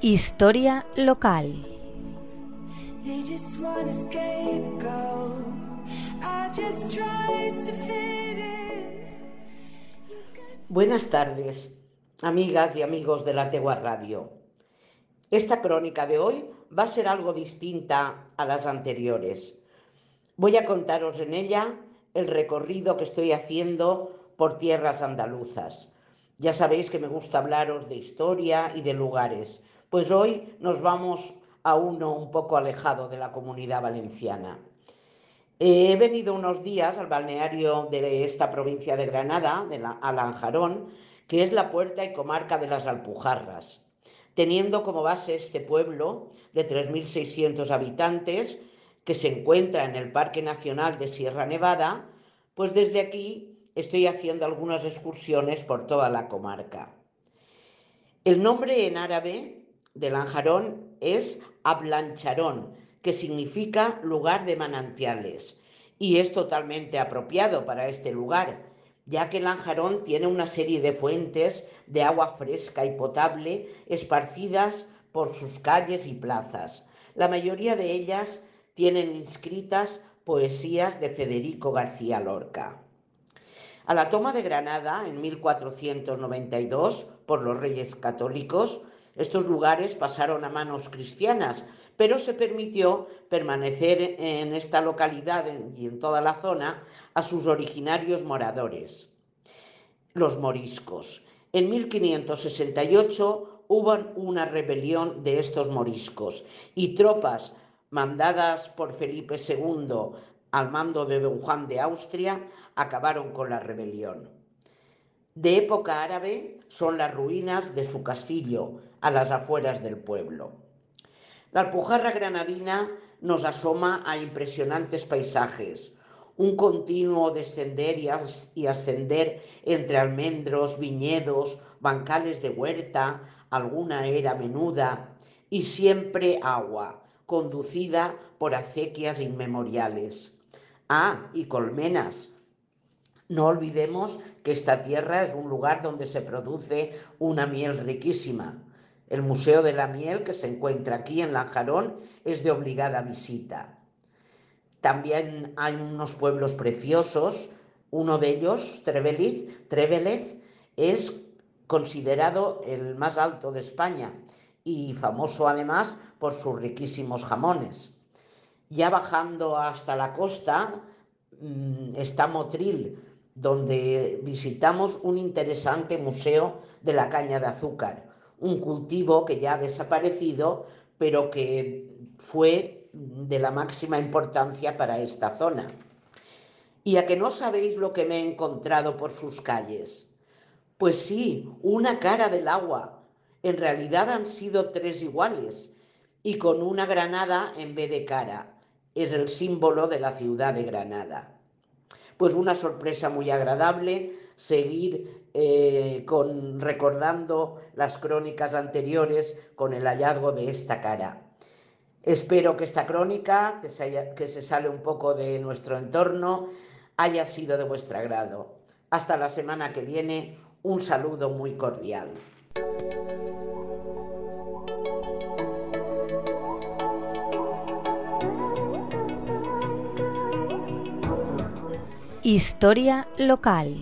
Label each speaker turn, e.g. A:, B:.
A: Historia local.
B: Buenas tardes, amigas y amigos de la Tegua Radio. Esta crónica de hoy va a ser algo distinta a las anteriores. Voy a contaros en ella el recorrido que estoy haciendo por tierras andaluzas. Ya sabéis que me gusta hablaros de historia y de lugares, pues hoy nos vamos a uno un poco alejado de la comunidad valenciana. He venido unos días al balneario de esta provincia de Granada, de la, a que es la puerta y comarca de las Alpujarras, teniendo como base este pueblo de 3.600 habitantes que se encuentra en el Parque Nacional de Sierra Nevada, pues desde aquí estoy haciendo algunas excursiones por toda la comarca. El nombre en árabe de Lanjarón es Ablancharón, que significa lugar de manantiales, y es totalmente apropiado para este lugar, ya que Lanjarón tiene una serie de fuentes de agua fresca y potable esparcidas por sus calles y plazas. La mayoría de ellas tienen inscritas poesías de Federico García Lorca. A la toma de Granada en 1492 por los reyes católicos, estos lugares pasaron a manos cristianas, pero se permitió permanecer en esta localidad y en toda la zona a sus originarios moradores, los moriscos. En 1568 hubo una rebelión de estos moriscos y tropas mandadas por Felipe II al mando de Don Juan de Austria acabaron con la rebelión. De época árabe son las ruinas de su castillo, a las afueras del pueblo. La Alpujarra granadina nos asoma a impresionantes paisajes, un continuo descender y, ascender entre almendros, viñedos, bancales de huerta, alguna era menuda y siempre agua, conducida por acequias inmemoriales. Ah, y colmenas. No olvidemos que esta tierra es un lugar donde se produce una miel riquísima. El Museo de la Miel, que se encuentra aquí en Lanjarón, es de obligada visita. También hay unos pueblos preciosos, uno de ellos, Trevelez, es considerado el más alto de España y famoso además por sus riquísimos jamones. Ya bajando hasta la costa mm, está Motril, donde visitamos un interesante museo de la caña de azúcar un cultivo que ya ha desaparecido, pero que fue de la máxima importancia para esta zona. ¿Y a que no sabéis lo que me he encontrado por sus calles? Pues sí, una cara del agua. En realidad han sido tres iguales y con una granada en vez de cara. Es el símbolo de la ciudad de Granada. Pues una sorpresa muy agradable seguir eh, con, recordando las crónicas anteriores con el hallazgo de esta cara. Espero que esta crónica, que se, que se sale un poco de nuestro entorno, haya sido de vuestro agrado. Hasta la semana que viene, un saludo muy cordial.
A: Historia local.